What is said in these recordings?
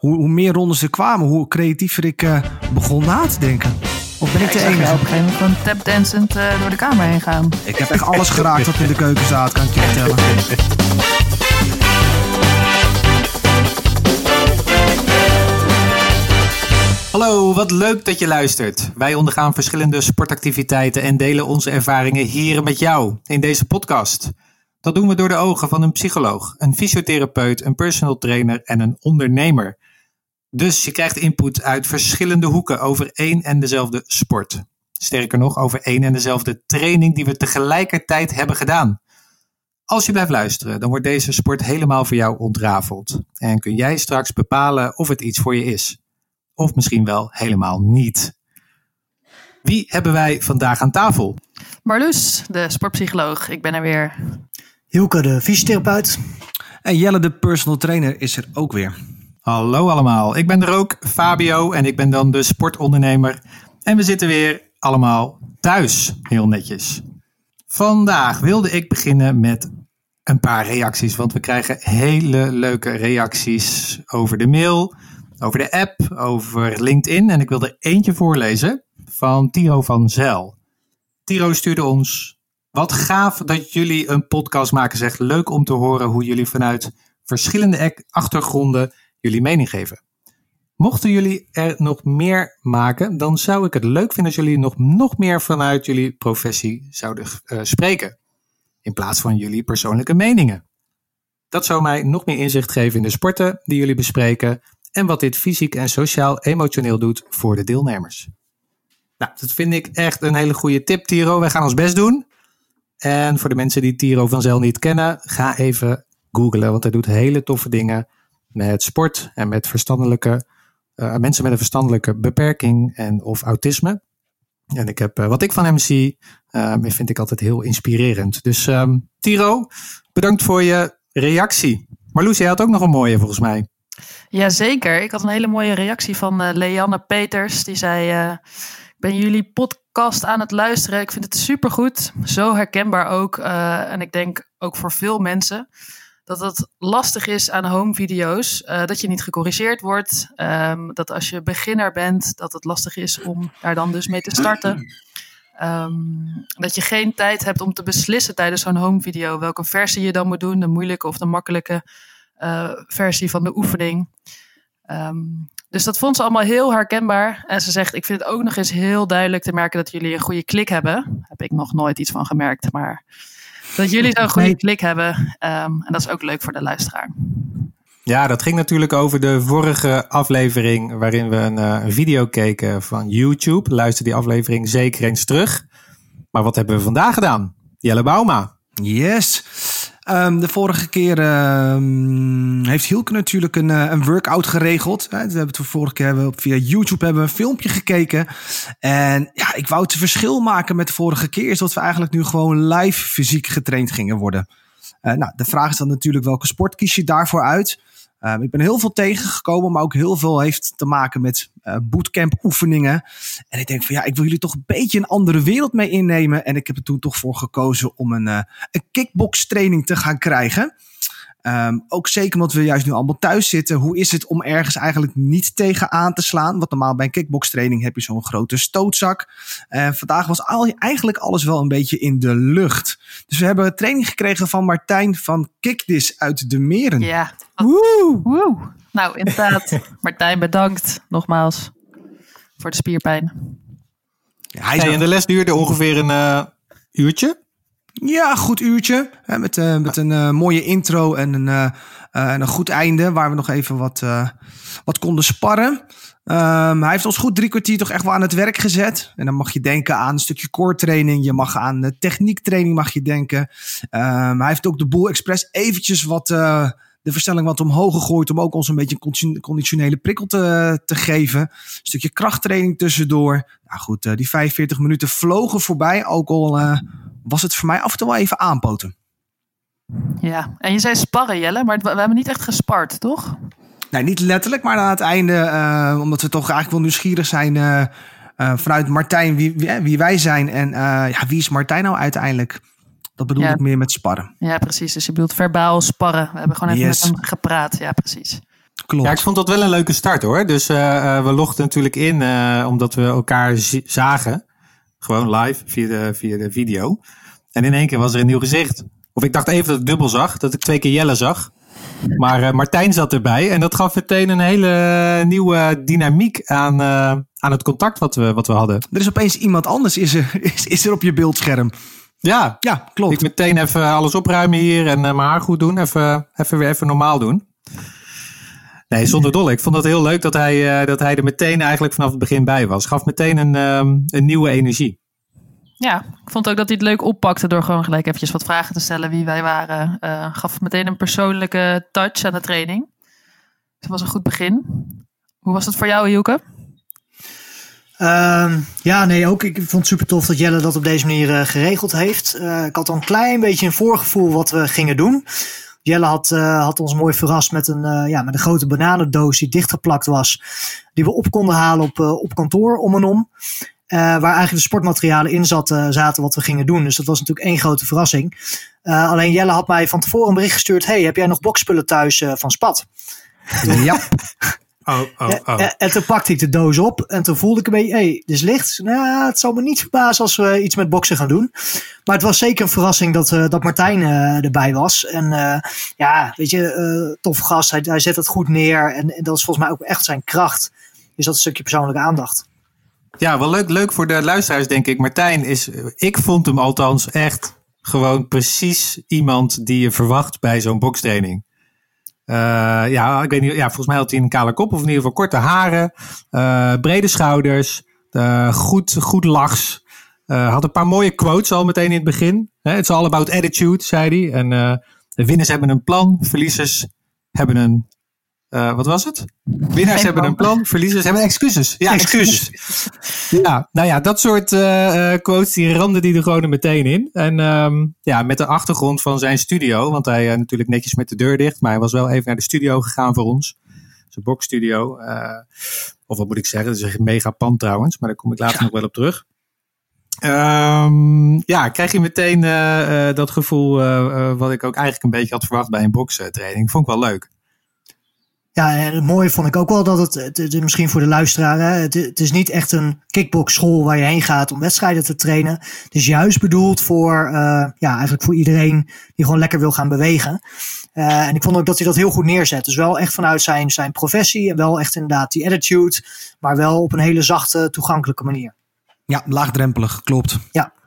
hoe, hoe meer rondes er kwamen, hoe creatiever ik uh, begon na te denken. Of ben ik de Ik enige? op een gegeven moment gewoon tapdancend uh, door de kamer heen gaan. Ik heb echt alles geraakt wat in de keuken staat, kan ik je vertellen. Hallo, wat leuk dat je luistert. Wij ondergaan verschillende sportactiviteiten en delen onze ervaringen hier met jou in deze podcast. Dat doen we door de ogen van een psycholoog, een fysiotherapeut, een personal trainer en een ondernemer. Dus je krijgt input uit verschillende hoeken over één en dezelfde sport. Sterker nog, over één en dezelfde training die we tegelijkertijd hebben gedaan. Als je blijft luisteren, dan wordt deze sport helemaal voor jou ontrafeld. En kun jij straks bepalen of het iets voor je is. Of misschien wel helemaal niet. Wie hebben wij vandaag aan tafel? Marloes, de sportpsycholoog. Ik ben er weer. Hielke, de fysiotherapeut. En Jelle, de personal trainer, is er ook weer. Hallo allemaal, ik ben er ook, Fabio, en ik ben dan de sportondernemer. En we zitten weer allemaal thuis, heel netjes. Vandaag wilde ik beginnen met een paar reacties, want we krijgen hele leuke reacties over de mail, over de app, over LinkedIn. En ik wil er eentje voorlezen van Tiro van Zel. Tiro stuurde ons, wat gaaf dat jullie een podcast maken, zegt leuk om te horen hoe jullie vanuit verschillende achtergronden jullie mening geven. Mochten jullie er nog meer maken, dan zou ik het leuk vinden als jullie nog, nog meer vanuit jullie professie zouden uh, spreken. In plaats van jullie persoonlijke meningen. Dat zou mij nog meer inzicht geven in de sporten die jullie bespreken en wat dit fysiek en sociaal-emotioneel doet voor de deelnemers. Nou, dat vind ik echt een hele goede tip, Tiro. Wij gaan ons best doen. En voor de mensen die Tiro van Zel niet kennen, ga even googlen, want hij doet hele toffe dingen met sport en met verstandelijke uh, mensen met een verstandelijke beperking en of autisme. En ik heb, uh, wat ik van hem zie, uh, vind ik altijd heel inspirerend. Dus um, Tiro, bedankt voor je reactie. Marloes, jij had ook nog een mooie volgens mij. Jazeker, ik had een hele mooie reactie van Leanne Peters. Die zei, ik ben jullie podcast aan het luisteren. Ik vind het supergoed, zo herkenbaar ook. en ik denk ook voor veel mensen dat het lastig is aan home video's. Uh, dat je niet gecorrigeerd wordt. Um, dat als je beginner bent, dat het lastig is om daar dan dus mee te starten. Um, dat je geen tijd hebt om te beslissen tijdens zo'n home video welke versie je dan moet doen. De moeilijke of de makkelijke uh, versie van de oefening. Um, dus dat vond ze allemaal heel herkenbaar. En ze zegt, ik vind het ook nog eens heel duidelijk te merken dat jullie een goede klik hebben. Heb ik nog nooit iets van gemerkt, maar dat jullie zo'n goede klik hebben. Um, en dat is ook leuk voor de luisteraar. Ja, dat ging natuurlijk over de vorige aflevering waarin we een, uh, een, video keken van YouTube. Luister die aflevering zeker eens terug. Maar wat hebben we vandaag gedaan? Jelle Bauma. Yes. Um, de vorige keer um, heeft Hielke natuurlijk een, uh, een workout geregeld. Hè. Dat hebben we de vorige keer hebben we via YouTube hebben we een filmpje gekeken. En ja, ik wou het verschil maken met de vorige keer. Is dat we eigenlijk nu gewoon live fysiek getraind gingen worden. Uh, nou, de vraag is dan natuurlijk welke sport kies je daarvoor uit? Um, ik ben heel veel tegengekomen, maar ook heel veel heeft te maken met uh, bootcamp oefeningen. En ik denk van ja, ik wil jullie toch een beetje een andere wereld mee innemen. En ik heb er toen toch voor gekozen om een, uh, een kickbox training te gaan krijgen. Um, ook zeker omdat we juist nu allemaal thuis zitten. Hoe is het om ergens eigenlijk niet tegen aan te slaan? Want normaal bij een kickbox training heb je zo'n grote stootzak. En vandaag was al, eigenlijk alles wel een beetje in de lucht. Dus we hebben training gekregen van Martijn van Kickdis uit de Meren. Ja. Woe! Woe! Nou, inderdaad. Martijn, bedankt nogmaals voor de spierpijn. Ja, hij hey, en de les duurde ongeveer een uh, uurtje. Ja, goed uurtje. Hè, met, uh, met een uh, mooie intro en een, uh, en een goed einde. Waar we nog even wat, wat konden sparren. Um, hij heeft ons goed drie kwartier toch echt wel aan het werk gezet. En dan mag je denken aan een stukje core training. Je mag aan techniektraining mag je denken. Um, hij heeft ook de boel expres eventjes wat de verstelling wat omhoog gegooid. Om ook ons een beetje een conditionele prikkel te, te geven. Een stukje krachttraining tussendoor. Nou goed, die 45 minuten vlogen voorbij. Ook al was het voor mij af en toe wel even aanpoten. Ja, en je zei sparren Jelle, maar we hebben niet echt gespart, toch? Nee, niet letterlijk, maar aan het einde, uh, omdat we toch eigenlijk wel nieuwsgierig zijn vanuit Martijn wie, wie, wie, wij zijn. En ja, wie is Martijn nou uiteindelijk? Dat bedoel ja. ik meer met sparren. Ja, precies. Dus je bedoelt verbaal sparren. We hebben gewoon even yes. met hem gepraat. Ja, precies. Klopt. Ja, ik vond dat wel een leuke start hoor. Dus eh, eh, we logden natuurlijk in eh, omdat we elkaar zagen. Gewoon live via de, via de video. En in één keer was er een nieuw gezicht. Of ik dacht even dat ik dubbel zag, dat ik twee keer Jelle zag. Maar eh, Martijn zat erbij en dat gaf meteen een hele nieuwe dynamiek aan, eh, aan het contact wat we, wat we hadden. Er is opeens iemand anders is er, is, is er op je beeldscherm. Ja, Ja, klopt. ik meteen even alles opruimen hier en eh, mijn haar goed doen. Even, even weer even normaal doen. Nee, zonder dolle. Ik vond het heel leuk dat hij, eh, dat hij er meteen eigenlijk vanaf het begin bij was. Gaf meteen een, ehm, een nieuwe energie. Ja, ik vond ook dat hij het leuk oppakte door gewoon gelijk eventjes wat vragen te stellen wie wij waren. Eh, gaf meteen een persoonlijke touch aan de training. Dus dat was een goed begin. Hoe was het voor jou, Hielke? Ehm, ja, nee, ook. Ik vond het super tof dat Jelle dat op deze manier eh, geregeld heeft. Eh, ik had al een klein beetje een voorgevoel wat we gingen doen. Jelle had, eh, had ons mooi verrast met een, eh, ja, met een grote bananendoos die dichtgeplakt was. Die we op konden halen op, eh, op kantoor om en om. Waar eigenlijk de sportmaterialen in zaten, zaten wat we gingen doen. Dus dat was natuurlijk één grote verrassing. Alleen Jelle had mij van tevoren een bericht gestuurd. Hey, heb jij nog bokspullen thuis van Spat? Ja, Oh, oh, En, en- en toen pakte ik de doos op en toen voelde ik een beetje, hé, hey, dit is licht. Nou, het zal me niet verbazen als we iets met boksen gaan doen. Maar het was zeker een verrassing dat, eh, dat Martijn eh, erbij was. En eh, ja, weet je, eh tof gast, hij, hij zet het goed neer. En, en dat is volgens mij ook echt zijn kracht. Dus dat stukje persoonlijke aandacht. Ja, wel leuk, leuk voor de luisteraars, denk ik. Martijn is, ik vond hem althans echt gewoon precies iemand die je verwacht bij zo'n bokstraining. Eh, ja, ik weet niet, ja, volgens mij had hij een kale kop, of in ieder geval korte haren, eh, brede schouders, eh, goed, goed lachs. Had een paar mooie quotes al meteen in het begin. It's all about attitude, zei hij. En winners hebben een plan, verliezers hebben een. Eh, wat was het? Winnaars Geen hebben een plan. verliezers hebben excuses. Ja, excuses. Ja, nou ja, dat soort eh, eh, quotes die ramde die er gewoon er meteen in. En ehm, ja, met de achtergrond van zijn studio, want hij eh, natuurlijk netjes met de deur dicht, maar hij was wel even naar de studio gegaan voor ons. Zijn boxstudio. eh of wat moet ik zeggen, het is een mega pand trouwens, maar daar kom ik later nog wel op terug. Ehm, ja, krijg je meteen eh, eh, dat gevoel eh, eh, wat ik ook eigenlijk een beetje had verwacht bij een bokstraining. Vond ik wel leuk. Ja, en het mooie vond ik ook wel dat het, het, het- misschien voor de luisteraar, hè, het, het is niet echt een kickboxschool waar je heen gaat om wedstrijden te trainen. Het is juist bedoeld voor, eh, ja, eigenlijk voor iedereen die gewoon lekker wil gaan bewegen. Eh, en ik vond ook dat hij dat heel goed neerzet. Dus wel echt vanuit zijn, zijn professie en wel echt inderdaad die attitude, maar wel op een hele zachte, toegankelijke manier. ja laagdrempelig, klopt.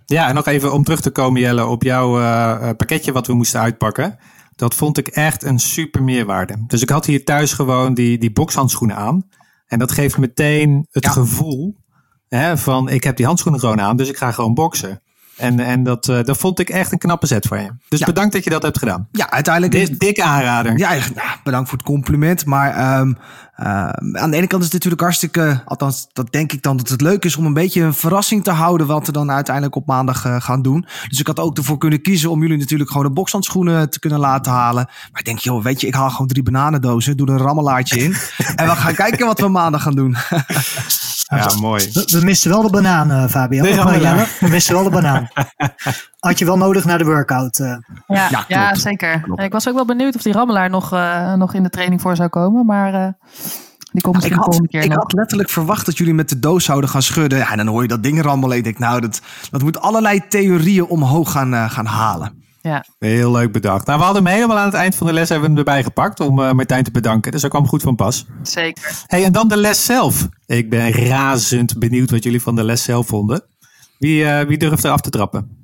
Ja, en nog even om terug te komen, Jelle, op jouw eh, pakketje wat we moesten uitpakken. Dat vond ik echt een super meerwaarde. Dus ik had hier thuis gewoon die, die bokshandschoenen aan. En dat geeft meteen het Ja. gevoel hè, van ik heb die handschoenen gewoon aan, dus ik ga gewoon boksen. En, en dat, eh, dat vond ik echt een knappe zet van je. Dus Ja. bedankt dat je dat hebt gedaan. Ja, uiteindelijk is Dik, dikke aanrader. Ja, ja, bedankt voor het compliment. Maar ehm, ehm, aan de ene kant is het natuurlijk hartstikke, althans dat denk ik dan, dat het leuk is om een beetje een verrassing te houden wat we dan uiteindelijk op maandag eh, gaan doen. Dus ik had ook ervoor kunnen kiezen om jullie natuurlijk gewoon de bokshandschoenen te kunnen laten halen. Maar ik denk, joh, weet je, ik haal gewoon drie bananendozen, doe er een rammelaartje in en we gaan kijken wat we maandag gaan doen. Ja, mooi. We, we misten wel de banaan, eh, Fabio. Nee? We misten wel de banaan. Had je wel nodig naar de workout. eh. Ja, Ja, zeker. Klopt. Ik was ook wel benieuwd of die rammelaar nog, eh, nog in de training voor zou komen. Maar eh, die komt Ik misschien de had, volgende keer ik nog. had letterlijk verwacht dat jullie met de doos zouden gaan schudden. Ja, en dan hoor je dat ding rammelen. Ik denk, nou, dat, dat moet allerlei theorieën omhoog gaan, eh, gaan halen. Ja. Heel leuk bedacht. Nou, we hadden hem helemaal aan het eind van de les hebben we hem erbij gepakt om eh, Martijn te bedanken. Dus dat kwam goed van pas. Zeker. Hey, en dan de les zelf. Ik ben razend benieuwd wat jullie van de les zelf vonden. Wie, eh, wie durft er af te trappen?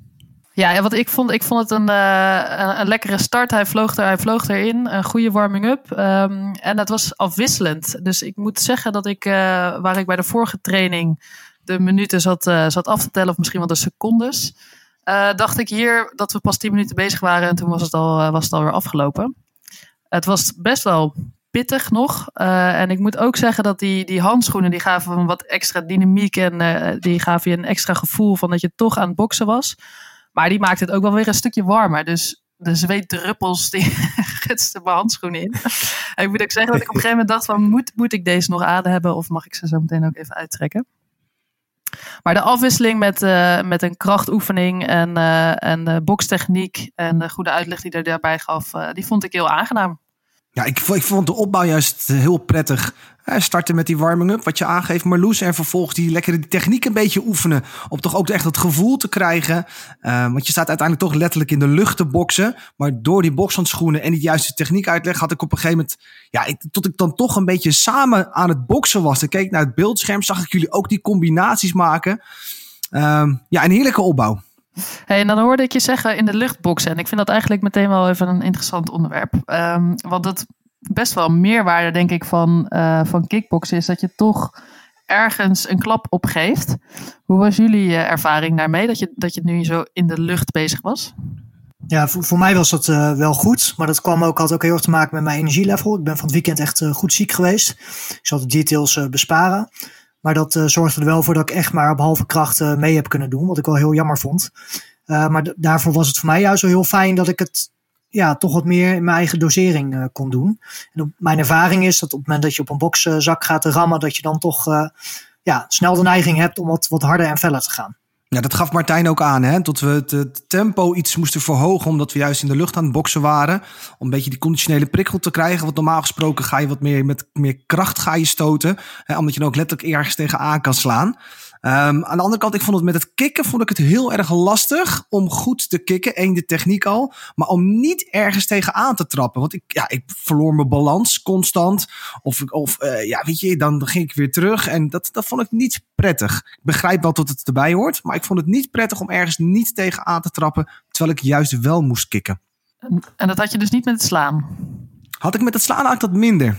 Ja, wat ik vond, ik vond het een, eh, een, een lekkere start. Hij vloog, er, hij vloog erin, een goede warming-up. Ehm, en het was afwisselend. Dus ik moet zeggen dat ik, eh, waar ik bij de vorige training de minuten zat, zat af te tellen, of misschien wel de secondes, dacht ik hier dat we pas 10 minuten bezig waren en toen was het, al, was het alweer afgelopen. Het was best wel pittig nog. Eh, en ik moet ook zeggen dat die, die handschoenen die gaven wat extra dynamiek en eh, die gaven je een extra gevoel van dat je toch aan het boksen was. Maar die maakte het ook wel weer een stukje warmer. Dus de zweetdruppels die gutsten mijn handschoenen in. En ik moet ook zeggen dat ik op een gegeven moment dacht van moet, moet ik deze nog aan hebben of mag ik ze zo meteen ook even uittrekken? Maar de afwisseling met, eh, met een krachtoefening en, en de bokstechniek en de goede uitleg die er daarbij gaf, die vond ik heel aangenaam. Ja, ik, ik vond de opbouw juist heel prettig. starten met die warming-up, wat je aangeeft, Marloes. En vervolgens die lekkere techniek een beetje oefenen. Om toch ook echt het gevoel te krijgen. Uh, want je staat uiteindelijk toch letterlijk in de lucht te boksen. Maar door die bokshandschoenen en die juiste techniek uitleg... had ik op een gegeven moment... Ja, ik, tot ik dan toch een beetje samen aan het boksen was. Ik keek naar het beeldscherm, zag ik jullie ook die combinaties maken. Uh, ja, een heerlijke opbouw. Hey, en dan hoorde ik je zeggen in de luchtboksen. En ik vind dat eigenlijk meteen wel even een interessant onderwerp. Um, want het best wel meerwaarde, denk ik, van, uh, van kickboksen is dat je toch ergens een klap opgeeft. Hoe was jullie uh, ervaring daarmee, dat je, dat je nu zo in de lucht bezig was? Ja, voor, voor mij was dat uh, wel goed. Maar dat kwam ook, had ook heel erg te maken met mijn energielevel. Ik ben van het weekend echt goed ziek geweest. Ik zal de details besparen. Maar dat uh, zorgde er wel voor dat ik echt maar op halve kracht uh, mee heb kunnen doen. Wat ik wel heel jammer vond. Uh, maar daarvoor was het voor mij juist zo heel fijn dat ik het ja, toch wat meer in mijn eigen dosering kon doen. En mijn ervaring is dat op het moment dat je op een bokszak gaat rammen, dat je dan toch ja, snel de neiging hebt om wat, wat harder en feller te gaan. Ja, dat gaf Martijn ook aan, hè? Tot we het, tempo iets moesten verhogen, omdat we juist in de lucht aan het boksen waren. Om een beetje die conditionele prikkel te krijgen. Want normaal gesproken ga je wat meer met meer kracht ga je stoten. Hè, omdat je dan ook letterlijk ergens tegenaan kan slaan. Um, aan de andere kant, ik vond het met het kicken vond ik het heel erg lastig om goed te kicken. Eén, de techniek al. Maar om niet ergens tegenaan te trappen. Want ik, ja, ik verloor mijn balans constant. Of, of uh, ja, weet je, dan ging ik weer terug. En dat, dat vond ik niet prettig. Ik begrijp wel dat het erbij hoort. Maar ik vond het niet prettig om ergens niet tegenaan te trappen. Terwijl ik juist wel moest kicken. En dat had je dus niet met het slaan? Had ik met het slaan eigenlijk dat minder.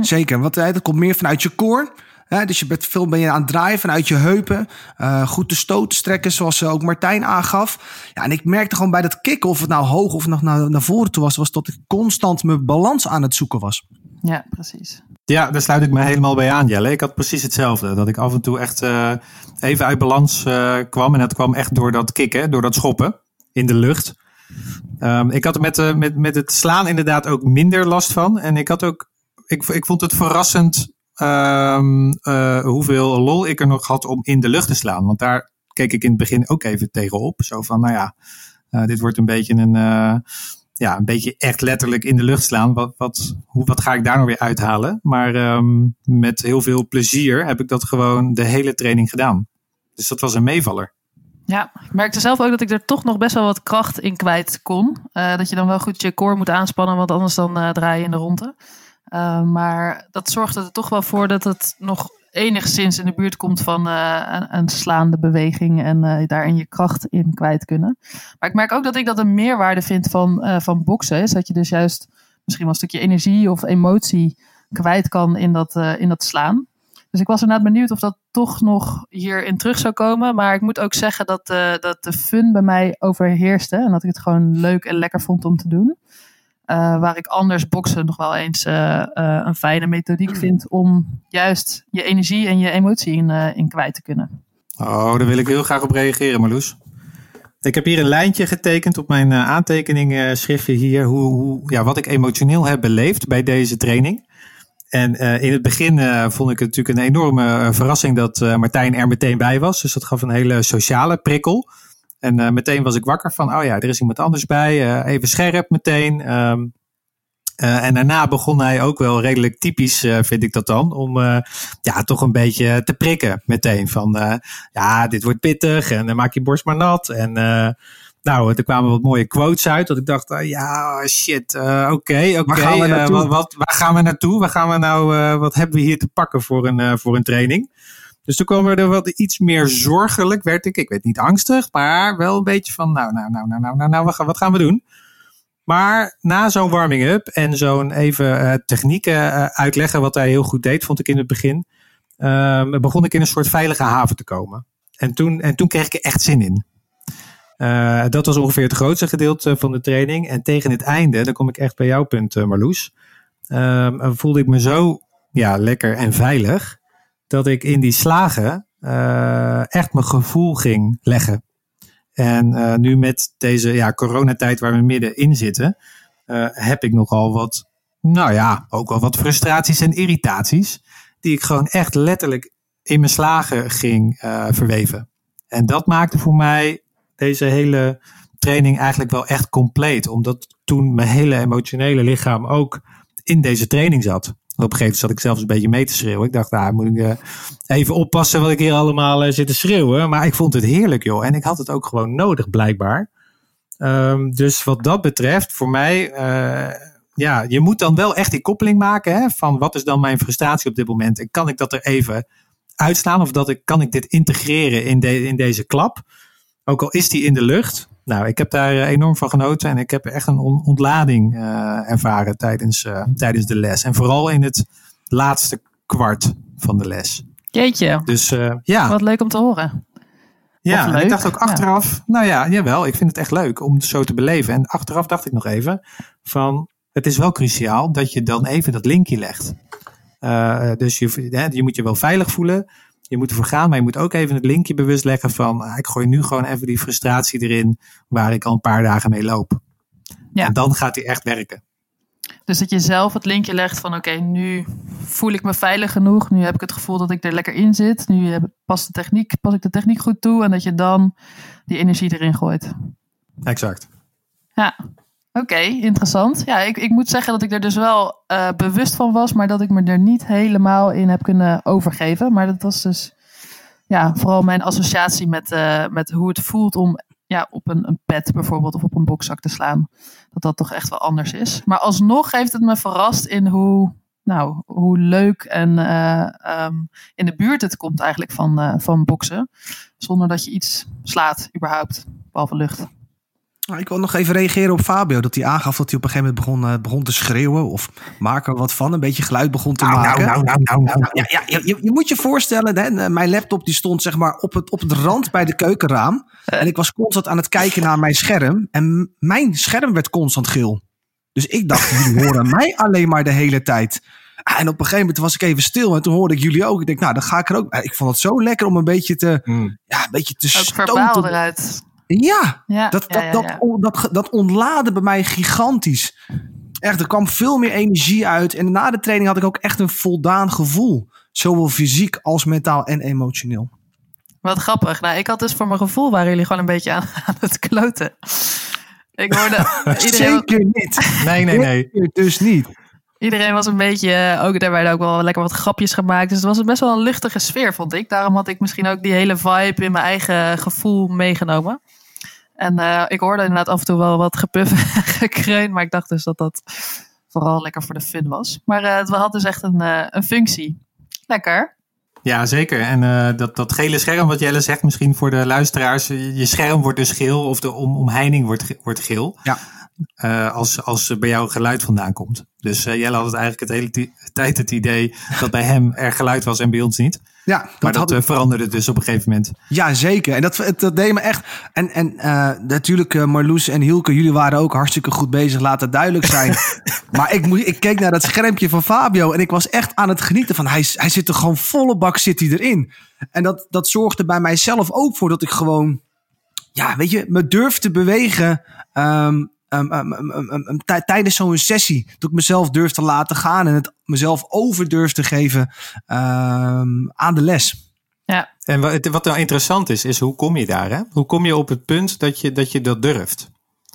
Zeker, want uh, dat komt meer vanuit je core dus je bent veel ben je aan het draaien vanuit je heupen. Uh, goed de stoot strekken, zoals ook Martijn aangaf. Ja, en ik merkte gewoon bij dat kicken, of het nou hoog of nog naar, naar voren toe was, was dat ik constant mijn balans aan het zoeken was. Ja, precies. Ja, daar sluit ik me helemaal bij aan, Jelle. Ik had precies hetzelfde. Dat ik af en toe echt uh, even uit balans uh, kwam. En dat kwam echt door dat kicken, door dat schoppen in de lucht. Um, ik had met, met, met het slaan inderdaad ook minder last van. En ik had ook, ik, ik vond het verrassend um, uh, hoeveel lol ik er nog had om in de lucht te slaan. Want daar keek ik in het begin ook even tegenop. Zo van, nou ja, uh, dit wordt een beetje een, uh, ja, een beetje echt letterlijk in de lucht slaan. Wat, wat, hoe, wat ga ik daar nou weer uithalen? Maar um, met heel veel plezier heb ik dat gewoon de hele training gedaan. Dus dat was een meevaller. Ja, ik merkte zelf ook dat ik er toch nog best wel wat kracht in kwijt kon. Dat je dan wel goed je core moet aanspannen, want anders dan draai je in de ronde. Uh, maar dat zorgde er toch wel voor dat het nog enigszins in de buurt komt van uh, een, slaande beweging en uh, daarin je kracht in kwijt kunnen. Maar ik merk ook dat ik dat een meerwaarde vind van, van boksen. Is dat je dus juist misschien wel een stukje energie of emotie kwijt kan in dat, in dat slaan. Dus ik was inderdaad benieuwd of dat toch nog hierin terug zou komen. Maar ik moet ook zeggen dat, dat de fun bij mij overheerste. En dat ik het gewoon leuk en lekker vond om te doen. Uh, waar ik anders boksen nog wel eens uh, uh, een fijne methodiek vind om juist je energie en je emotie in, in kwijt te kunnen. Oh, daar wil ik heel graag op reageren, Marloes. Ik heb hier een lijntje getekend op mijn aantekeningen schriftje hier, hoe, hoe, ja, wat ik emotioneel heb beleefd bij deze training. En in het begin vond ik het natuurlijk een enorme verrassing dat Martijn er meteen bij was. Dus dat gaf een hele sociale prikkel. En uh, meteen was ik wakker van, oh ja, er is iemand anders bij. Uh, even scherp meteen. Um, uh, en daarna begon hij ook wel redelijk typisch, vind ik dat dan, om ja, toch een beetje te prikken meteen. Van, ja, dit wordt pittig en dan maak je borst maar nat. En nou, er kwamen wat mooie quotes uit. Dat ik dacht, ja, shit, oké, oké. Okay, wat, waar gaan we naartoe? Waar gaan we nou, wat hebben we hier te pakken voor een, voor een training? Dus toen kwam er wat iets meer zorgelijk, werd ik. Ik weet niet angstig, maar wel een beetje van, nou, nou, nou, nou, nou, nou, nou wat gaan we doen? Maar na zo'n warming-up en zo'n even uh, technieken uh, uitleggen, wat hij heel goed deed, vond ik in het begin, uh, begon ik in een soort veilige haven te komen. En toen, en toen kreeg ik er echt zin in. Uh, dat was ongeveer het grootste gedeelte van de training. En tegen het einde, dan kom ik echt bij jouw punt, Marloes, ehm, voelde ik me zo ja, lekker en veilig dat ik in die slagen uh, echt mijn gevoel ging leggen. En uh, nu met deze ja, coronatijd waar we middenin zitten, uh, heb ik nogal wat, nou ja, ook wel wat frustraties en irritaties. Die ik gewoon echt letterlijk in mijn slagen ging verweven. En dat maakte voor mij deze hele training eigenlijk wel echt compleet. Omdat toen mijn hele emotionele lichaam ook in deze training zat. Op een gegeven moment zat ik zelfs een beetje mee te schreeuwen. Ik dacht, nou moet ik uh, even oppassen wat ik hier allemaal uh, zit te schreeuwen. Maar ik vond het heerlijk joh. En ik had het ook gewoon nodig blijkbaar. Um, dus wat dat betreft, voor mij, uh, ja, je moet dan wel echt die koppeling maken hè, van wat is dan mijn frustratie op dit moment. En kan ik dat er even uitslaan of dat ik, kan ik dit integreren in, de, in deze klap? Ook al is die in de lucht. Nou, ik heb daar enorm van genoten en ik heb echt een ontlading uh, ervaren tijdens, uh, tijdens de les. En vooral in het laatste kwart van de les. Jeetje. Dus ja. Wat leuk om te horen. Ja, en ik dacht ook achteraf, ja. nou ja, jawel, ik vind het echt leuk om het zo te beleven. En achteraf dacht ik nog even van, het is wel cruciaal dat je dan even dat linkje legt. Uh, dus je, hè, je moet je wel veilig voelen, je moet ervoor gaan, maar je moet ook even het linkje bewust leggen van, ah, ik gooi nu gewoon even die frustratie erin waar ik al een paar dagen mee loop. Ja. En dan gaat die echt werken. Dus dat je zelf het linkje legt van oké, okay, nu voel ik me veilig genoeg. Nu heb ik het gevoel dat ik er lekker in zit. Nu past de techniek, pas ik de techniek goed toe. En dat je dan die energie erin gooit. Exact. Ja, oké, interessant. Ja, ik, ik moet zeggen dat ik er dus wel uh, bewust van was. Maar dat ik me er niet helemaal in heb kunnen overgeven. Maar dat was dus ja, vooral mijn associatie met, uh, met hoe het voelt om ja, op een, een pet bijvoorbeeld of op een bokzak te slaan. Dat dat toch echt wel anders is. Maar alsnog heeft het me verrast in hoe, nou, hoe leuk en uh, um, in de buurt het komt eigenlijk van, van boksen. Zonder dat je iets slaat überhaupt, behalve lucht. Nou, ik wil nog even reageren op Fabio. Dat hij aangaf dat hij op een gegeven moment begon, uh, begon te schreeuwen. Of maak er wat van. Een beetje geluid begon te nou, maken. Nou, nou, nou, nou, nou. Ja, je, je, moet je voorstellen. Hè, mijn laptop die stond zeg maar op het, op het rand bij de keukenraam. En ik was constant aan het kijken naar mijn scherm. En mijn scherm werd constant geel. Dus ik dacht, jullie horen mij alleen maar de hele tijd. En op een gegeven moment was ik even stil. En toen hoorde ik jullie ook. Ik denk, nou, dan ga ik er ook. Ik vond het zo lekker om een beetje te, mm. ja, een beetje te ook stoten. eruit. Ja, ja, dat, dat, ja, dat, dat, dat ontlaadde bij mij gigantisch. Echt, er kwam veel meer energie uit. En na de training had ik ook echt een voldaan gevoel. Zowel fysiek als mentaal en emotioneel. Wat grappig. Nou, ik had dus voor mijn gevoel waren jullie gewoon een beetje aan, aan het kloten. Ik hoorde iedereen... Zeker niet. Nee, nee, nee. Dus niet. Iedereen was een beetje, ook daar werden ook wel lekker wat grapjes gemaakt. Dus het was best wel een luchtige sfeer, vond ik. Daarom had ik misschien ook die hele vibe in mijn eigen gevoel meegenomen. En uh, ik hoorde inderdaad af en toe wel wat gepuff en gekreun. Maar ik dacht dus dat dat vooral lekker voor de fun was. Maar uh, het had dus echt een, uh, een functie. Lekker. Ja, zeker. En uh, dat, dat gele scherm, wat Jelle zegt, misschien voor de luisteraars. Je scherm wordt dus geel of de om, omheining wordt, wordt geel. Ja. Uh, als, als bij jou geluid vandaan komt. Dus uh, Jelle had het eigenlijk het hele tijd het idee dat bij hem er geluid was en bij ons niet. Ja, dat maar dat had... veranderde dus op een gegeven moment. Ja, zeker. En dat, dat deed me echt. En, en uh, natuurlijk, Marloes en Hielke, jullie waren ook hartstikke goed bezig, laat het duidelijk zijn. maar ik, moest, ik keek naar dat schermpje van Fabio en ik was echt aan het genieten van. Hij, hij zit er gewoon volle bak zit hij erin. En dat, dat zorgde bij mijzelf ook voor dat ik gewoon, ja, weet je, me durf te bewegen. Um, Um, um, um, tijdens zo'n sessie. Dat ik mezelf durf te laten gaan en het mezelf over durf te geven aan de les. Ja. En wat, wat nou interessant is, is hoe kom je daar? Hè? Hoe kom je op het punt dat je dat, je dat durft?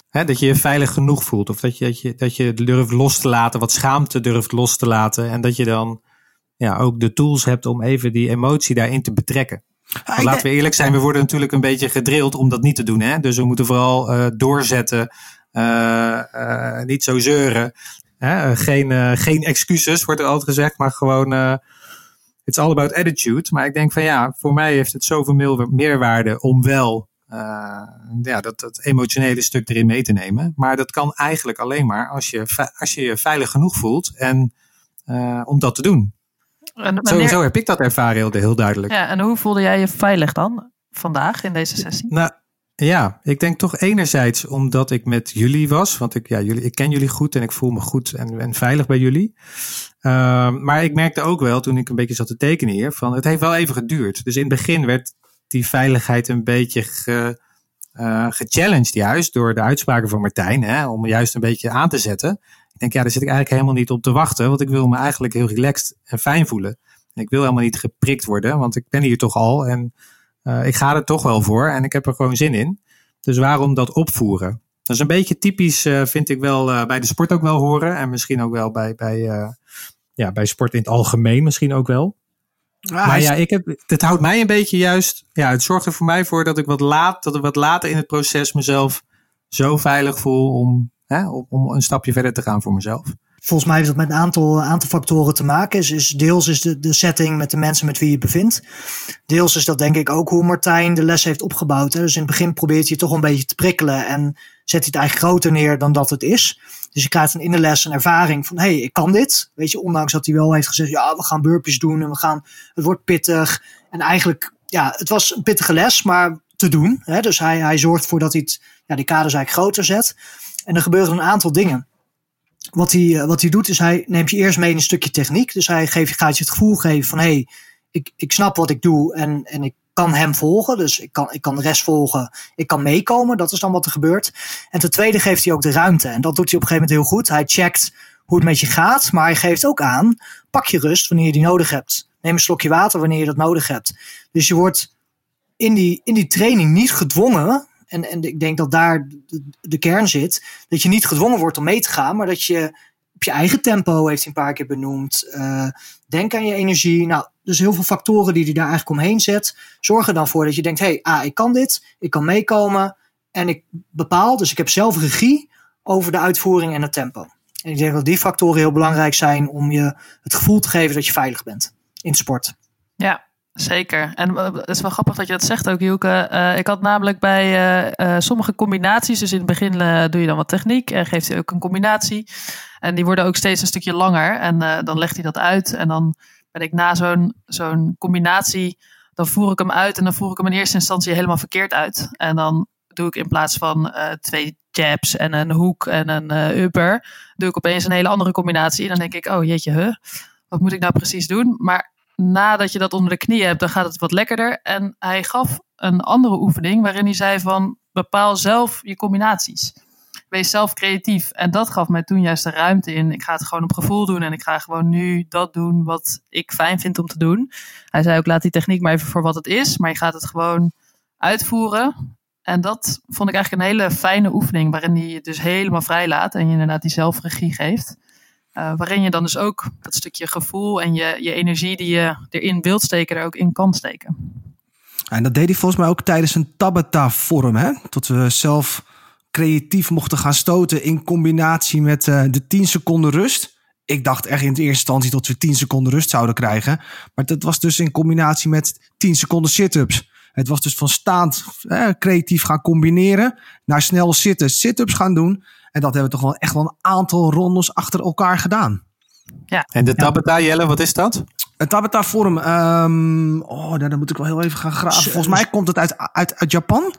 Hè, dat je je veilig genoeg voelt. Of dat je, dat, je, dat je durft los te laten, wat schaamte durft los te laten. En dat je dan ja, ook de tools hebt om even die emotie daarin te betrekken. Laten we eerlijk zijn, we worden natuurlijk een beetje gedrild om dat niet te doen. Hè? Dus we moeten vooral uh, doorzetten. Uh, uh, niet zo zeuren. Hè? Geen, uh, geen excuses, wordt er altijd gezegd, maar gewoon. it's all about attitude. Maar ik denk van ja, voor mij heeft het zoveel meerwaarde om wel ja, dat, dat emotionele stuk erin mee te nemen. Maar dat kan eigenlijk alleen maar als je als je, je veilig genoeg voelt en om dat te doen. En wanneer... Sowieso heb ik dat ervaren heel, heel duidelijk. Ja, en hoe voelde jij je veilig dan vandaag in deze sessie? Nou, ja, ik denk toch enerzijds omdat ik met jullie was. Want ik, ja, jullie, ik ken jullie goed en ik voel me goed en, en veilig bij jullie. Uh, maar ik merkte ook wel toen ik een beetje zat te tekenen hier. Van het heeft wel even geduurd. Dus in het begin werd die veiligheid een beetje ge, uh, gechallenged juist door de uitspraken van Martijn. Hè, om juist een beetje aan te zetten. Ik denk ja, daar zit ik eigenlijk helemaal niet op te wachten. Want ik wil me eigenlijk heel relaxed en fijn voelen. En ik wil helemaal niet geprikt worden. Want ik ben hier toch al en... Uh, ik ga er toch wel voor en ik heb er gewoon zin in. Dus waarom dat opvoeren? Dat is een beetje typisch, uh, vind ik wel, uh, bij de sport ook wel horen. En misschien ook wel bij, bij, ja, bij sport in het algemeen misschien ook wel. Ah, maar ja, ik heb, het houdt mij een beetje juist. Ja, het zorgt er voor mij voor dat ik wat laat, dat ik wat later in het proces mezelf zo veilig voel om, hè, om een stapje verder te gaan voor mezelf. Volgens mij heeft dat met een aantal, aantal factoren te maken. Is, deels is de, de setting met de mensen met wie je bevindt. Deels is dat denk ik ook hoe Martijn de les heeft opgebouwd. Hè. Dus in het begin probeert hij toch een beetje te prikkelen en zet hij het eigenlijk groter neer dan dat het is. Dus je krijgt in de les een ervaring van, hé, hey, ik kan dit. Weet je, ondanks dat hij wel heeft gezegd, ja, we gaan burpees doen en we gaan, het wordt pittig. En eigenlijk, ja, het was een pittige les, maar te doen. Hè? Dus hij, hij zorgt ervoor dat hij het, ja, die kaders eigenlijk groter zet. En er gebeuren een aantal dingen. Wat hij, wat hij doet is hij neemt je eerst mee in een stukje techniek. Dus hij geeft, gaat je het gevoel geven van hé, hey, ik, ik snap wat ik doe en, en ik kan hem volgen. Dus ik kan, ik kan de rest volgen. Ik kan meekomen. Dat is dan wat er gebeurt. En ten tweede geeft hij ook de ruimte. En dat doet hij op een gegeven moment heel goed. Hij checkt hoe het met je gaat. Maar hij geeft ook aan, pak je rust wanneer je die nodig hebt. Neem een slokje water wanneer je dat nodig hebt. Dus je wordt in die, in die training niet gedwongen. En, en ik denk dat daar de, kern zit. Dat je niet gedwongen wordt om mee te gaan. Maar dat je op je eigen tempo, heeft hij een paar keer benoemd. Uh, denk aan je energie. Nou, dus heel veel factoren die hij daar eigenlijk omheen zet. Zorgen dan voor dat je denkt, hé, hey, ah, ik kan dit. Ik kan meekomen. En ik bepaal, dus ik heb zelf regie over de uitvoering en het tempo. En ik denk dat die factoren heel belangrijk zijn om je het gevoel te geven dat je veilig bent in sport. Ja, Zeker. En eh, het is wel grappig dat je dat zegt ook, Hielke. Uh, ik had namelijk bij uh, sommige combinaties, dus in het begin doe je dan wat techniek en geeft hij ook een combinatie. En die worden ook steeds een stukje langer. En dan legt hij dat uit. En dan ben ik na zo'n zo'n combinatie, dan voer ik hem uit. En dan voer ik hem in eerste instantie helemaal verkeerd uit. En dan doe ik in plaats van twee jabs en een hoek en een upper, doe ik opeens een hele andere combinatie. En dan denk ik, oh jeetje, huh, wat moet ik nou precies doen? Maar nadat je dat onder de knie hebt, dan gaat het wat lekkerder. En hij gaf een andere oefening waarin hij zei van bepaal zelf je combinaties. Wees zelf creatief. En dat gaf mij toen juist de ruimte in. Ik ga het gewoon op gevoel doen en ik ga gewoon nu dat doen wat ik fijn vind om te doen. Hij zei ook laat die techniek maar even voor wat het is, maar je gaat het gewoon uitvoeren. En dat vond ik eigenlijk een hele fijne oefening waarin hij je dus helemaal vrij laat en je inderdaad die zelfregie geeft. Uh, waarin je dan dus ook dat stukje gevoel en je, je energie die je erin wilt steken, er ook in kan steken. En dat deed hij volgens mij ook tijdens een Tabata-forum, hè? Tot we zelf creatief mochten gaan stoten in combinatie met uh, de 10 seconden rust. Ik dacht echt in de eerste instantie dat we 10 seconden rust zouden krijgen. Maar dat was dus in combinatie met 10 seconden sit-ups. Het was dus van staand creatief gaan combineren. Naar snel zitten, sit-ups gaan doen. En dat hebben we toch wel echt wel een aantal rondes achter elkaar gedaan. Ja. En de Tabata, Jelle, wat is dat? Een Tabata vorm. Um, oh, dan moet ik wel heel even gaan graven. Volgens mij komt het uit, uit, uit Japan.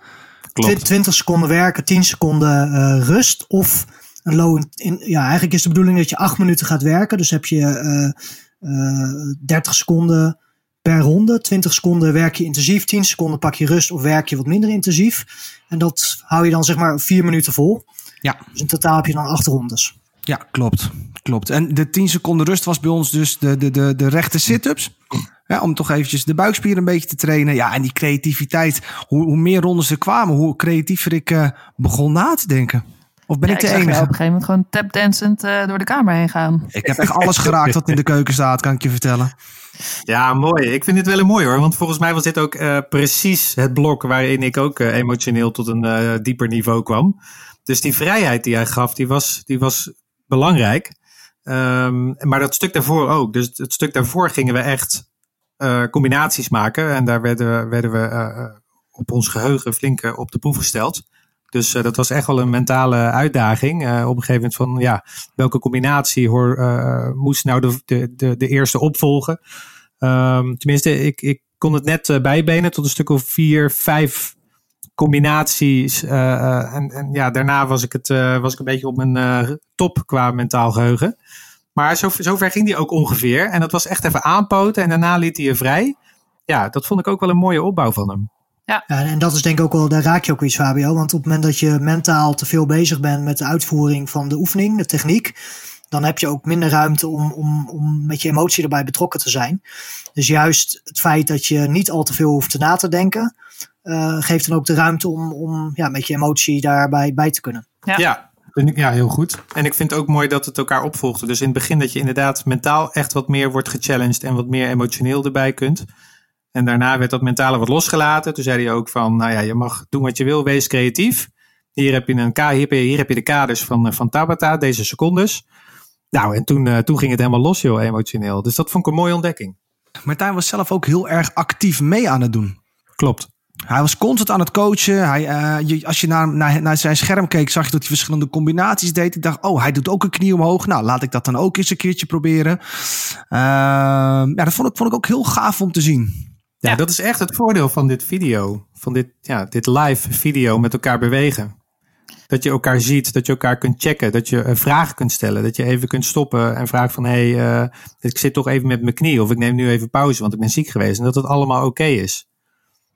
Klopt. 20 seconden werken, 10 seconden uh, rust. Of een low. In, ja, eigenlijk is de bedoeling dat je 8 minuten gaat werken. Dus heb je uh, uh, 30 seconden per ronde. 20 seconden werk je intensief, 10 seconden pak je rust of werk je wat minder intensief. En dat hou je dan zeg maar 4 minuten vol. Ja. Dus in totaal heb je dan acht rondes. Ja, klopt. klopt. En de 10 seconden rust was bij ons dus de, de, de, de rechte sit-ups. Ja, om toch eventjes de buikspieren een beetje te trainen. Ja, en die creativiteit. Hoe, hoe meer rondes er kwamen, hoe creatiever ik uh, begon na te denken. Of ben ja, ik de ik enige? op een gegeven moment gewoon tapdancend uh, door de kamer heen gaan. Ik heb echt alles geraakt wat in de keuken staat, kan ik je vertellen. Ja, mooi. Ik vind dit wel een mooi hoor. Want volgens mij was dit ook uh, precies het blok waarin ik ook emotioneel tot een dieper niveau kwam. Dus die vrijheid die hij gaf, die was, die was belangrijk. Um, maar dat stuk daarvoor ook. Dus het stuk daarvoor gingen we echt uh, combinaties maken. En daar werden, werden we uh, op ons geheugen flink op de proef gesteld. Dus dat was echt wel een mentale uitdaging. op een gegeven moment van ja, welke combinatie hoor, moest nou de, de, de, eerste opvolgen. Um, tenminste, ik, ik kon het net bijbenen tot een stuk of vier, vijf combinaties. Uh, en, en, ja, daarna was ik, het, uh, was ik een beetje op mijn uh, top qua mentaal geheugen. Maar zo, zover ging die ook ongeveer. En dat was echt even aanpoten en daarna liet hij je vrij. Ja, dat vond ik ook wel een mooie opbouw van hem. Ja. ja. en dat is denk ik ook wel, daar raak je ook iets, Fabio. Want op het moment dat je mentaal te veel bezig bent met de uitvoering van de oefening, de techniek, dan heb je ook minder ruimte om, om, om met je emotie erbij betrokken te zijn. Dus juist het feit dat je niet al te veel hoeft te na te denken, geeft dan ook de ruimte om, om ja, met je emotie daarbij bij te kunnen. Ja. Ja, vind ik- ja, heel goed. En ik vind het ook mooi dat het elkaar opvolgde. Dus in het begin dat je inderdaad mentaal echt wat meer wordt gechallenged en wat meer emotioneel erbij kunt. En daarna werd dat mentale wat losgelaten. Toen zei hij ook van, nou ja, je mag doen wat je wil, wees creatief. Hier heb je, een, hier heb je, hier heb je de kaders van, eh, van Tabata, deze secondes. Nou, en toen, eh, toen ging het helemaal los, joh, emotioneel. Dus dat vond ik een mooie ontdekking. Martijn was zelf ook heel erg actief mee aan het doen. Klopt. Hij was constant aan het coachen. Hij, eh, je, als je naar, naar, naar zijn scherm keek, zag je dat hij verschillende combinaties deed. Ik dacht, oh, hij doet ook een knie omhoog. Nou, laat ik dat dan ook eens een keertje proberen. Ehm, ja, dat vond ik, vond ik ook heel gaaf om te zien. Ja, Ja. dat is echt het voordeel van dit video. Van dit, ja, dit live video met elkaar bewegen. Dat je elkaar ziet, dat je elkaar kunt checken, dat je eh, vragen kunt stellen. Dat je even kunt stoppen en vragen van, hé, hey, eh, ik zit toch even met mijn knie. Of ik neem nu even pauze, want ik ben ziek geweest. En dat het allemaal oké is.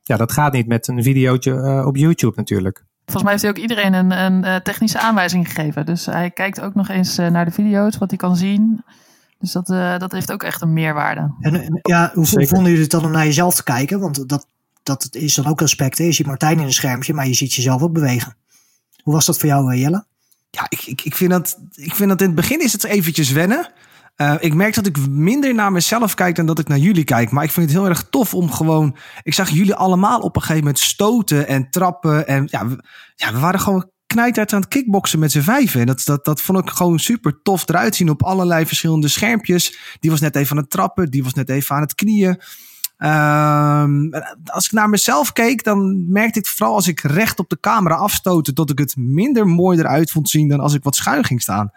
Ja, dat gaat niet met een videootje eh, op YouTube natuurlijk. Volgens mij heeft hij ook iedereen een, een eh, technische aanwijzing gegeven. Dus hij kijkt ook nog eens eh, naar de video's, wat hij kan zien. Dus dat, eh, dat heeft ook echt een meerwaarde. En, en, ja, hoe Zeker. vonden jullie het dan om naar jezelf te kijken? Want dat, dat is dan ook een aspect. Hè? Je ziet Martijn in een schermpje, maar je ziet jezelf ook bewegen. Hoe was dat voor jou, Jelle? Ja, ik, ik, ik, vind dat, ik vind dat in het begin is het eventjes wennen. Eh, ik merk dat ik minder naar mezelf kijk dan dat ik naar jullie kijk. Maar ik vind het heel erg tof om gewoon... Ik zag jullie allemaal op een gegeven moment stoten en trappen. En ja, we, ja, we waren gewoon knijterd aan het kickboksen met z'n vijven. En dat, dat, dat vond ik gewoon super tof eruit zien op allerlei verschillende schermpjes. Die was net even aan het trappen, die was net even aan het knieën. Ehm, als ik naar mezelf keek, dan merkte ik vooral als ik recht op de camera afstootte, dat ik het minder mooi eruit vond zien dan als ik wat schuin ging staan.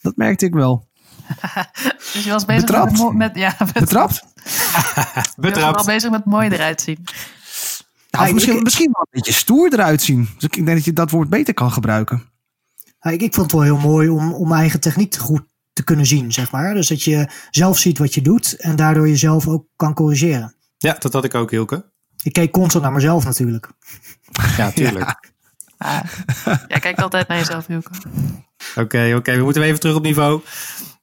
Dat merkte ik wel. Dus je was bezig Betrapt? met, met ja, Betrapt? Je was Betrapt. wel bezig met mooi eruit zien. Nou, Ja, misschien, ik- misschien wel een beetje stoer eruit zien. Dus ik denk dat je dat woord beter kan gebruiken. Ja, ik, ik vond het wel heel mooi om, om eigen techniek te goed te kunnen zien, zeg maar. Dus dat je zelf ziet wat je doet en daardoor jezelf ook kan corrigeren. Ja, dat had ik ook, Hilke. Ik keek constant naar mezelf natuurlijk. Ja, tuurlijk. Ah, jij kijkt altijd naar jezelf, Hilke. Oké, oké, we moeten weer even terug op niveau.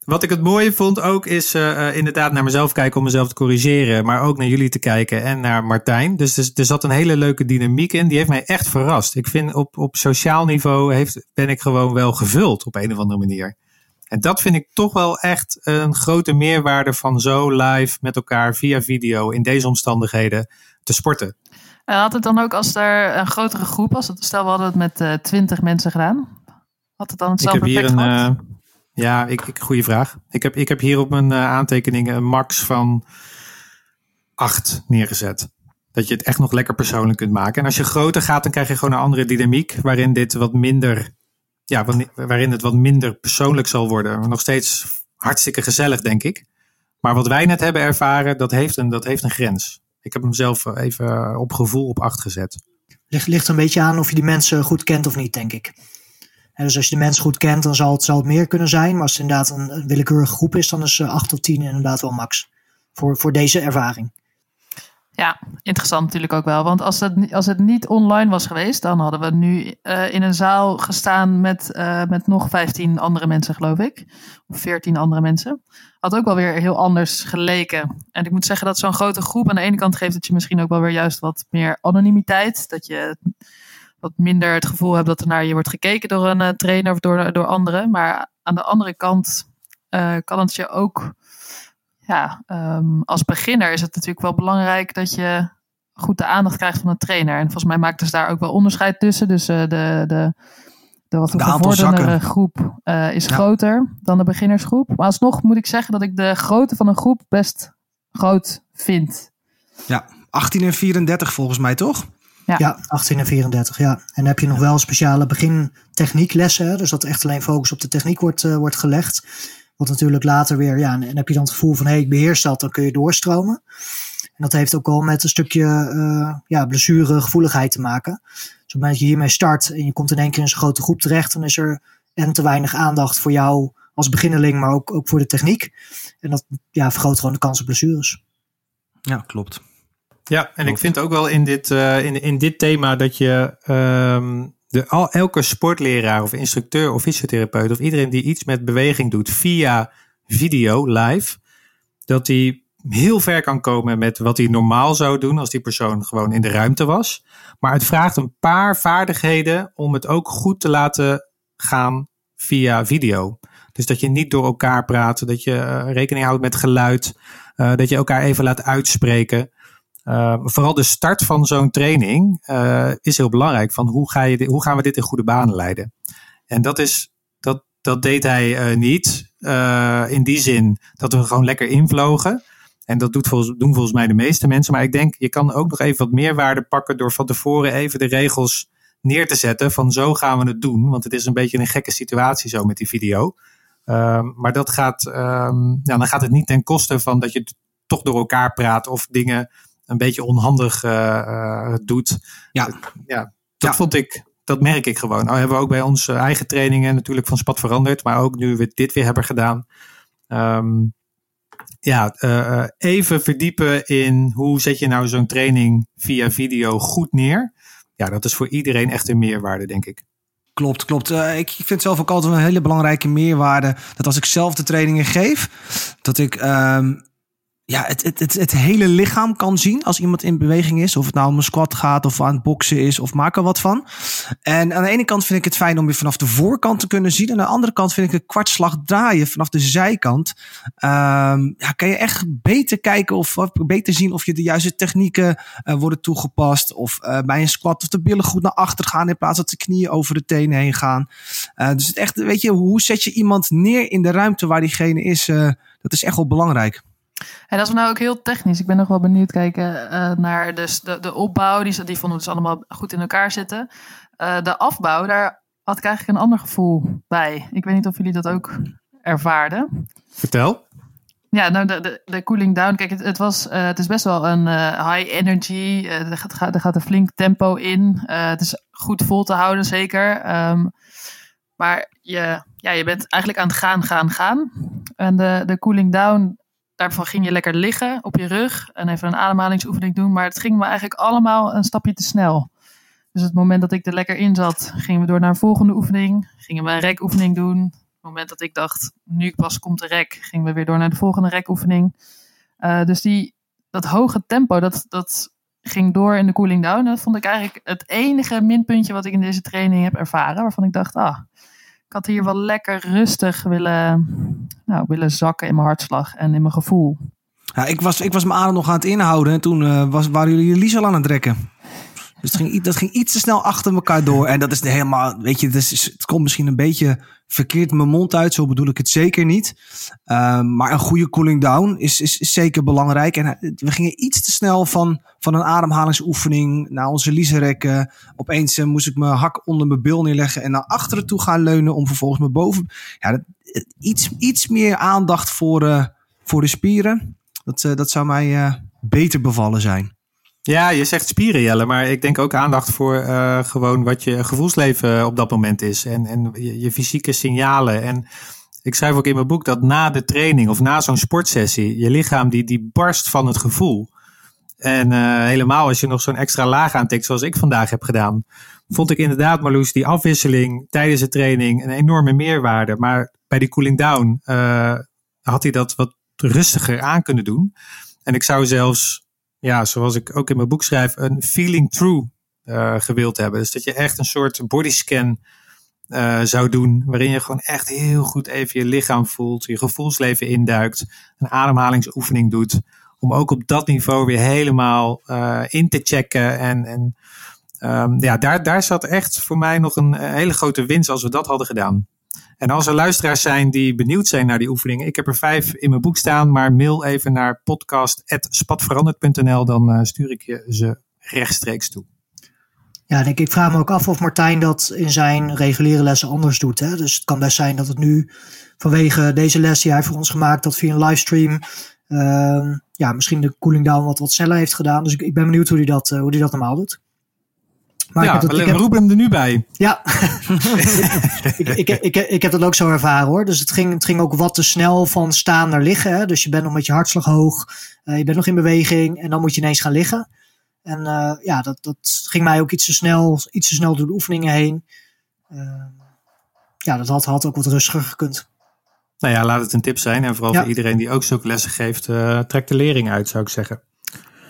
Wat ik het mooie vond ook is eh, eh, inderdaad naar mezelf kijken om mezelf te corrigeren. Maar ook naar jullie te kijken en naar Martijn. Dus er, er zat een hele leuke dynamiek in. Die heeft mij echt verrast. Ik vind op, op sociaal niveau heeft, ben ik gewoon wel gevuld op een of andere manier. En dat vind ik toch wel echt een grote meerwaarde van zo live met elkaar via video in deze omstandigheden te sporten. En had het dan ook als er een grotere groep was? Stel, we hadden het met eh, twintig mensen gedaan. Had het dan Ik hetzelfde heb hier effect een. gehad? Ja, ik, ik, goede vraag. Ik heb, ik heb hier op mijn eh, aantekeningen een max van 8 neergezet. Dat je het echt nog lekker persoonlijk kunt maken. En als je groter gaat, dan krijg je gewoon een andere dynamiek. Waarin dit wat minder. Ja, waarin het wat minder persoonlijk zal worden. Nog steeds hartstikke gezellig, denk ik. Maar wat wij net hebben ervaren, dat heeft een, dat heeft een grens. Ik heb hem zelf eh, even op gevoel op 8 gezet. Ligt, ligt een beetje aan of je die mensen goed kent of niet, denk ik. Dus als je de mensen goed kent, dan zal het, zal meer kunnen zijn. Maar als het inderdaad een, willekeurige groep is, dan is eh, 8 of 10 inderdaad wel max. Voor, voor deze ervaring. Ja, interessant natuurlijk ook wel. Want als het, als het niet online was geweest, dan hadden we nu eh, in een zaal gestaan met, eh, met nog 15 andere mensen, geloof ik. Of 14 andere mensen. Had ook wel weer heel anders geleken. En ik moet zeggen dat zo'n grote groep aan de ene kant geeft het je misschien ook wel weer juist wat meer anonimiteit. Dat je wat minder het gevoel hebt dat er naar je wordt gekeken door een eh, trainer of door, door anderen. Maar aan de andere kant eh, kan het je ook ja, ehm, als beginner is het natuurlijk wel belangrijk dat je goed de aandacht krijgt van een trainer. En volgens mij maakten ze daar ook wel onderscheid tussen. Dus eh, de, de, de wat De aantal gevorderde zakken. groep is Ja. groter dan de beginnersgroep. Maar alsnog moet ik zeggen dat ik de grootte van een groep best groot vind. Ja, 18 en 34 volgens mij, toch? Ja. Ja, 18 en 34, ja. En dan heb je nog wel speciale begintechnieklessen. Hè? Dus dat echt alleen focus op de techniek wordt, eh, wordt gelegd. Wat natuurlijk later weer, ja, en, en heb je dan het gevoel van, hé, hey, ik beheers dat, dan kun je doorstromen. En dat heeft ook wel met een stukje eh ja, blessuregevoeligheid te maken. Dus op het moment dat je hiermee start en je komt in één keer in zo'n grote groep terecht, dan is er en te weinig aandacht voor jou als beginneling, maar ook, ook voor de techniek. En dat ja, vergroot gewoon de kans op blessures. Ja, klopt. Ja, en ik vind ook wel in dit, eh, in, in dit thema dat je ehm, de, al, elke sportleraar of instructeur of fysiotherapeut of iedereen die iets met beweging doet via video live, dat die heel ver kan komen met wat hij normaal zou doen als die persoon gewoon in de ruimte was. Maar het vraagt een paar vaardigheden om het ook goed te laten gaan via video. Dus dat je niet door elkaar praat, dat je eh, rekening houdt met geluid, uh, dat je elkaar even laat uitspreken. Uh, vooral de start van zo'n training is heel belangrijk. Van hoe, ga je hoe gaan we dit in goede banen leiden? En dat, is, dat, dat deed hij niet. in die zin dat we gewoon lekker invlogen. En dat doet volgens, doen volgens mij de meeste mensen. Maar ik denk, je kan ook nog even wat meerwaarde pakken door van tevoren even de regels neer te zetten. Van zo gaan we het doen. Want het is een beetje een gekke situatie zo met die video. Um, maar dat gaat, um, ja, dan gaat het niet ten koste van dat je toch door elkaar praat of dingen een beetje onhandig uh, doet. Ja, ja dat vond ik, dat merk ik gewoon. Nou hebben we ook bij onze eigen trainingen natuurlijk van spat veranderd. Maar ook nu we dit weer hebben gedaan. Um, ja, uh, even verdiepen in hoe zet je nou zo'n training via video goed neer. Ja, dat is voor iedereen echt een meerwaarde, denk ik. Klopt, klopt. Uh, ik vind zelf ook altijd een hele belangrijke meerwaarde. Dat als ik zelf de trainingen geef, dat ik um, ja, het, het, het, hele lichaam kan zien als iemand in beweging is. Of het nou om een squat gaat of aan het boksen is of maak er wat van. En aan de ene kant vind ik het fijn om weer vanaf de voorkant te kunnen zien. En aan de andere kant vind ik een kwartslag draaien vanaf de zijkant. Um, ja, kan je echt beter kijken of, beter zien of je de juiste technieken uh, worden toegepast. Of uh, bij een squat of de billen goed naar achter gaan in plaats dat de knieën over de tenen heen gaan. Uh, dus het echt, weet je, hoe zet je iemand neer in de ruimte waar diegene is? dat is echt wel belangrijk. En dat is nou ook heel technisch. Ik ben nog wel benieuwd kijken uh, naar dus de, de opbouw. Die, die vonden we dus allemaal goed in elkaar zitten. Uh, de afbouw, daar had ik eigenlijk een ander gevoel bij. Ik weet niet of jullie dat ook ervaarden. Vertel. Ja, nou de, de, de cooling down. Kijk, het, het was, uh, het is best wel een high energy. er, gaat, er gaat een flink tempo in. het is goed vol te houden, zeker. Um, maar je, ja, je bent eigenlijk aan het gaan, gaan, gaan. En de, de cooling down Daarvan ging je lekker liggen op je rug en even een ademhalingsoefening doen. Maar het ging me eigenlijk allemaal een stapje te snel. Dus het moment dat ik er lekker in zat, gingen we door naar een volgende oefening. Gingen we een rekoefening doen. Het moment dat ik dacht, nu pas komt de rek, gingen we weer door naar de volgende rekoefening. Uh, dus die, dat hoge tempo, dat, dat ging door in de cooling down. Dat vond ik eigenlijk het enige minpuntje wat ik in deze training heb ervaren. Waarvan ik dacht, ah, ik had hier wel lekker rustig willen, nou, willen zakken in mijn hartslag en in mijn gevoel. Ja, ik, was, ik was mijn adem nog aan het inhouden en toen uh, was, waren jullie Lies al aan het trekken. Dus het ging, dat ging iets te snel achter elkaar door. En dat is helemaal, weet je, het, is, het komt misschien een beetje verkeerd mijn mond uit. Zo bedoel ik het zeker niet. Uh, maar een goede cooling down is, is, zeker belangrijk. En eh, we gingen iets te snel van, van een ademhalingsoefening naar onze liezerekken. Opeens uh, moest ik mijn hak onder mijn bil neerleggen en naar achteren toe gaan leunen. Om vervolgens mijn boven... Ja, dat, iets, iets meer aandacht voor, voor de spieren. Dat, dat zou mij beter bevallen zijn. Ja, je zegt spieren, Jelle, maar ik denk ook aandacht voor uh, gewoon wat je gevoelsleven op dat moment is. En, en je, fysieke signalen. En ik schrijf ook in mijn boek dat na de training of na zo'n sportsessie, je lichaam die, die barst van het gevoel. En uh, helemaal als je nog zo'n extra laag aantikt, zoals ik vandaag heb gedaan, vond ik inderdaad, Marloes, die afwisseling tijdens de training een enorme meerwaarde. Maar bij die cooling down uh, had hij dat wat rustiger aan kunnen doen. En ik zou zelfs ja, zoals ik ook in mijn boek schrijf, een feeling true uh, gewild hebben. Dus dat je echt een soort bodyscan uh, zou doen, waarin je gewoon echt heel goed even je lichaam voelt, je gevoelsleven induikt, een ademhalingsoefening doet, om ook op dat niveau weer helemaal uh, in te checken. En, en um, ja, daar, daar zat echt voor mij nog een hele grote winst als we dat hadden gedaan. En als er luisteraars zijn die benieuwd zijn naar die oefeningen, ik heb er vijf in mijn boek staan, maar mail even naar podcast.spatveranderd.nl, dan uh, stuur ik je ze rechtstreeks toe. Ja, denk ik vraag me ook af of Martijn dat in zijn reguliere lessen anders doet. Hè? Dus het kan best zijn dat het nu vanwege deze les die hij voor ons gemaakt had via een livestream, uh, ja, misschien de cooling down wat, wat sneller heeft gedaan. Dus ik, ik ben benieuwd hoe hij dat, uh, hoe die dat normaal doet. Maar ja, ik heb roepen hem er nu bij. Ja, ik, ik, ik, ik, heb dat ook zo ervaren hoor. Dus het ging, het ging ook wat te snel van staan naar liggen. Hè? Dus je bent nog met je hartslag hoog, uh, je bent nog in beweging en dan moet je ineens gaan liggen. En uh, ja, dat, dat ging mij ook iets te snel, iets te snel door de oefeningen heen. Uh, ja, dat had, had ook wat rustiger gekund. Nou ja, laat het een tip zijn. En vooral ja. voor iedereen die ook zulke lessen geeft, trek de lering uit, zou ik zeggen.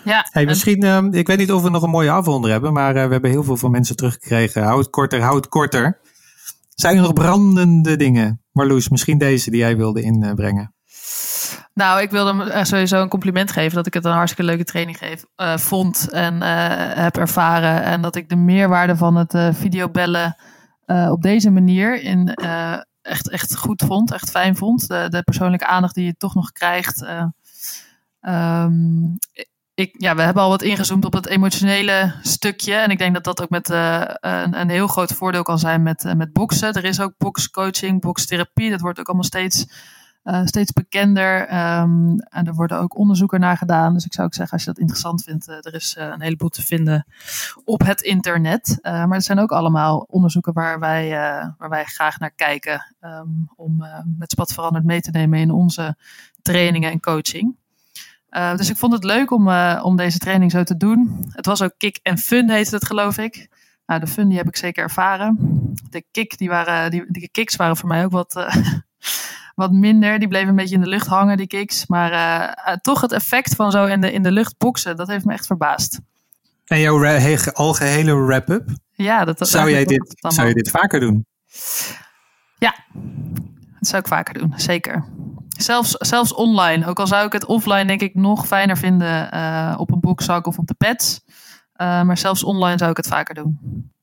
Ja, hey, misschien, uh, ik weet niet of we nog een mooie afronder hebben, maar uh, we hebben heel veel van mensen teruggekregen. Houd het korter, houd het korter. Zijn er nog brandende dingen? Marloes, misschien deze die jij wilde inbrengen. Nou, ik wilde hem eh, sowieso een compliment geven dat ik het een hartstikke leuke training geef, uh, vond en uh, heb ervaren. En dat ik de meerwaarde van het uh, videobellen op deze manier in, echt, echt goed vond, echt fijn vond. De, de persoonlijke aandacht die je toch nog krijgt. Um, ik, ja, we hebben al wat ingezoomd op het emotionele stukje. En ik denk dat dat ook met een, een, heel groot voordeel kan zijn met, met boksen. Er is ook boxcoaching, boxtherapie. Dat wordt ook allemaal steeds uh, steeds bekender. Um, en er worden ook onderzoeken naar gedaan. Dus ik zou ook zeggen, als je dat interessant vindt, uh, er is uh, een heleboel te vinden op het internet. maar er zijn ook allemaal onderzoeken waar wij, waar wij graag naar kijken. Um, om met Spat veranderd mee te nemen in onze trainingen en coaching. Dus ik vond het leuk om, om deze training zo te doen. Het was ook kick en fun, heette het geloof ik. Nou, de fun die heb ik zeker ervaren. De kick, die waren, die, die kicks waren voor mij ook wat wat minder. Die bleven een beetje in de lucht hangen, die kicks. Maar toch het effect van zo in de, in de lucht boksen, dat heeft me echt verbaasd. En jouw algehele wrap-up? Ja, dat, zou, jij dit, zou je dit vaker doen? Ja, dat zou ik vaker doen, zeker. Zelfs, zelfs online. Ook al zou ik het offline denk ik nog fijner vinden uh, op een boekzak of op de pads. Uh, maar zelfs online zou ik het vaker doen.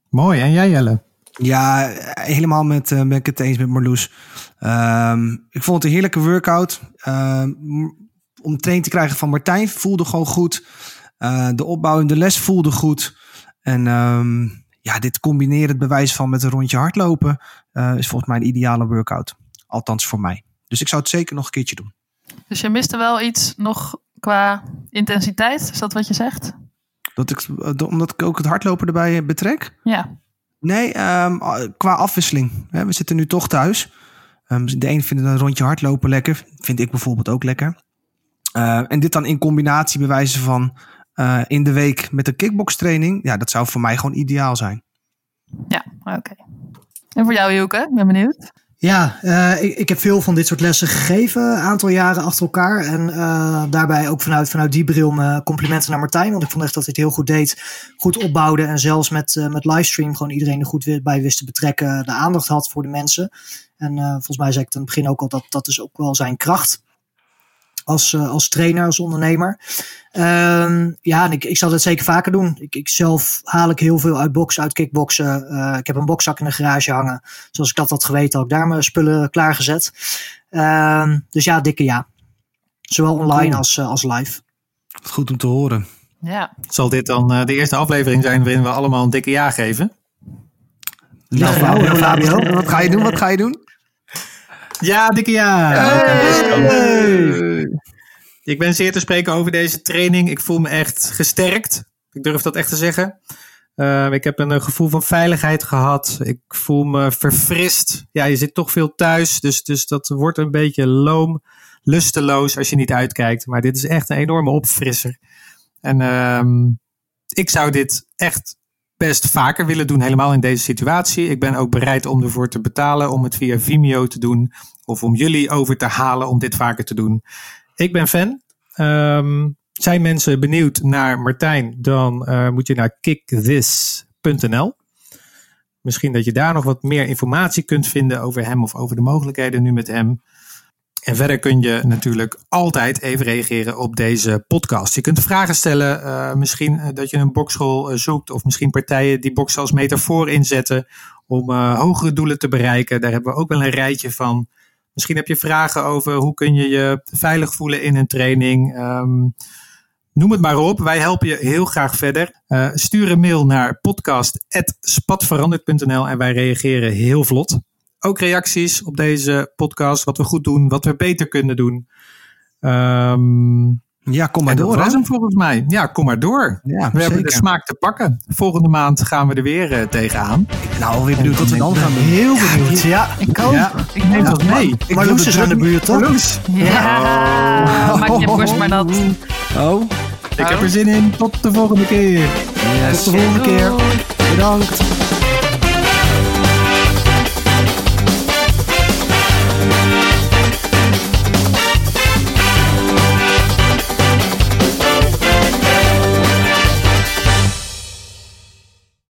Mooi. En jij Jelle? Ja, helemaal met, uh, ben ik het eens met Marloes. Um, ik vond het een heerlijke workout. Um, om training te krijgen van Martijn voelde gewoon goed. Uh, de opbouw in de les voelde goed. En um, ja, dit combineren, het bewijs van met een rondje hardlopen, uh, is volgens mij een ideale workout. Althans voor mij. Dus ik zou het zeker nog een keertje doen. Dus je miste wel iets nog qua intensiteit? Is dat wat je zegt? Dat ik, omdat ik ook het hardlopen erbij betrek? Ja. Nee, um, qua afwisseling. We zitten nu toch thuis. Um, de ene vindt een rondje hardlopen lekker. Vind ik bijvoorbeeld ook lekker. Uh, en dit dan in combinatie bewijzen van uh, in de week met een kickbox-training. Ja, dat zou voor mij gewoon ideaal zijn. Ja, oké. Okay. En voor jou, Joke? Ben benieuwd. Ja, uh, ik, ik, heb veel van dit soort lessen gegeven, een aantal jaren achter elkaar. En uh, daarbij ook vanuit, vanuit die bril mijn complimenten naar Martijn. Want ik vond echt dat hij het heel goed deed, goed opbouwde. En zelfs met, uh, met livestream gewoon iedereen er goed bij wist te betrekken. De aandacht had voor de mensen. En volgens mij zei ik aan het begin ook al dat dat is ook wel zijn kracht als, uh, als trainer, als ondernemer. Um, ja, en ik, ik zal het zeker vaker doen. Ik, ik zelf haal ik heel veel uit boksen, uit kickboksen. Uh, ik heb een bokzak in de garage hangen. Zoals ik dat had geweten, had ik daar mijn spullen klaargezet. Um, dus ja, dikke ja. Zowel online cool. als, uh, als live. Goed om te horen. Ja. Zal dit dan de eerste aflevering zijn waarin we allemaal een dikke ja geven? Nou, Fabio, Fabio, wat ga je doen? Wat ga je doen? Ja, dikke ja. Hey. Ik ben zeer te spreken over deze training. Ik voel me echt gesterkt. Ik durf dat echt te zeggen. Uh, ik heb een gevoel van veiligheid gehad. Ik voel me verfrist. Ja, je zit toch veel thuis. Dus, dus dat wordt een beetje loom, lusteloos als je niet uitkijkt. Maar dit is echt een enorme opfrisser. En uh, ik zou dit echt best vaker willen doen, helemaal in deze situatie. Ik ben ook bereid om ervoor te betalen om het via Vimeo te doen. Of om jullie over te halen om dit vaker te doen. Ik ben fan. Um, zijn mensen benieuwd naar Martijn, dan uh, moet je naar kickthis.nl. Misschien dat je daar nog wat meer informatie kunt vinden over hem of over de mogelijkheden nu met hem. En verder kun je natuurlijk altijd even reageren op deze podcast. Je kunt vragen stellen, uh, misschien dat je een bokschool zoekt of misschien partijen die boksen als metafoor inzetten om hogere doelen te bereiken. Daar hebben we ook wel een rijtje van. Misschien heb je vragen over hoe kun je je veilig voelen in een training. Um, noem het maar op. Wij helpen je heel graag verder. Uh, stuur een mail naar podcast.spatveranderd.nl en wij reageren heel vlot. Ook reacties op deze podcast, wat we goed doen, wat we beter kunnen doen. Um, ja, kom maar en door. Dat was hem volgens mij. Ja, kom maar door. Ja, we zeker. hebben de smaak te pakken. Volgende maand gaan we er weer uh, tegenaan. Ik ben alweer benieuwd wat we dan gaan doen. Heel benieuwd. Ja, ik ook. Ja. Ik neem dat mee. Ik maar Loes is aan de buurt, toch? Loes. Ja, maak je borst maar nat. Oh, ik heb er zin in. Tot de volgende keer. yes. Tot de volgende keer. Bedankt.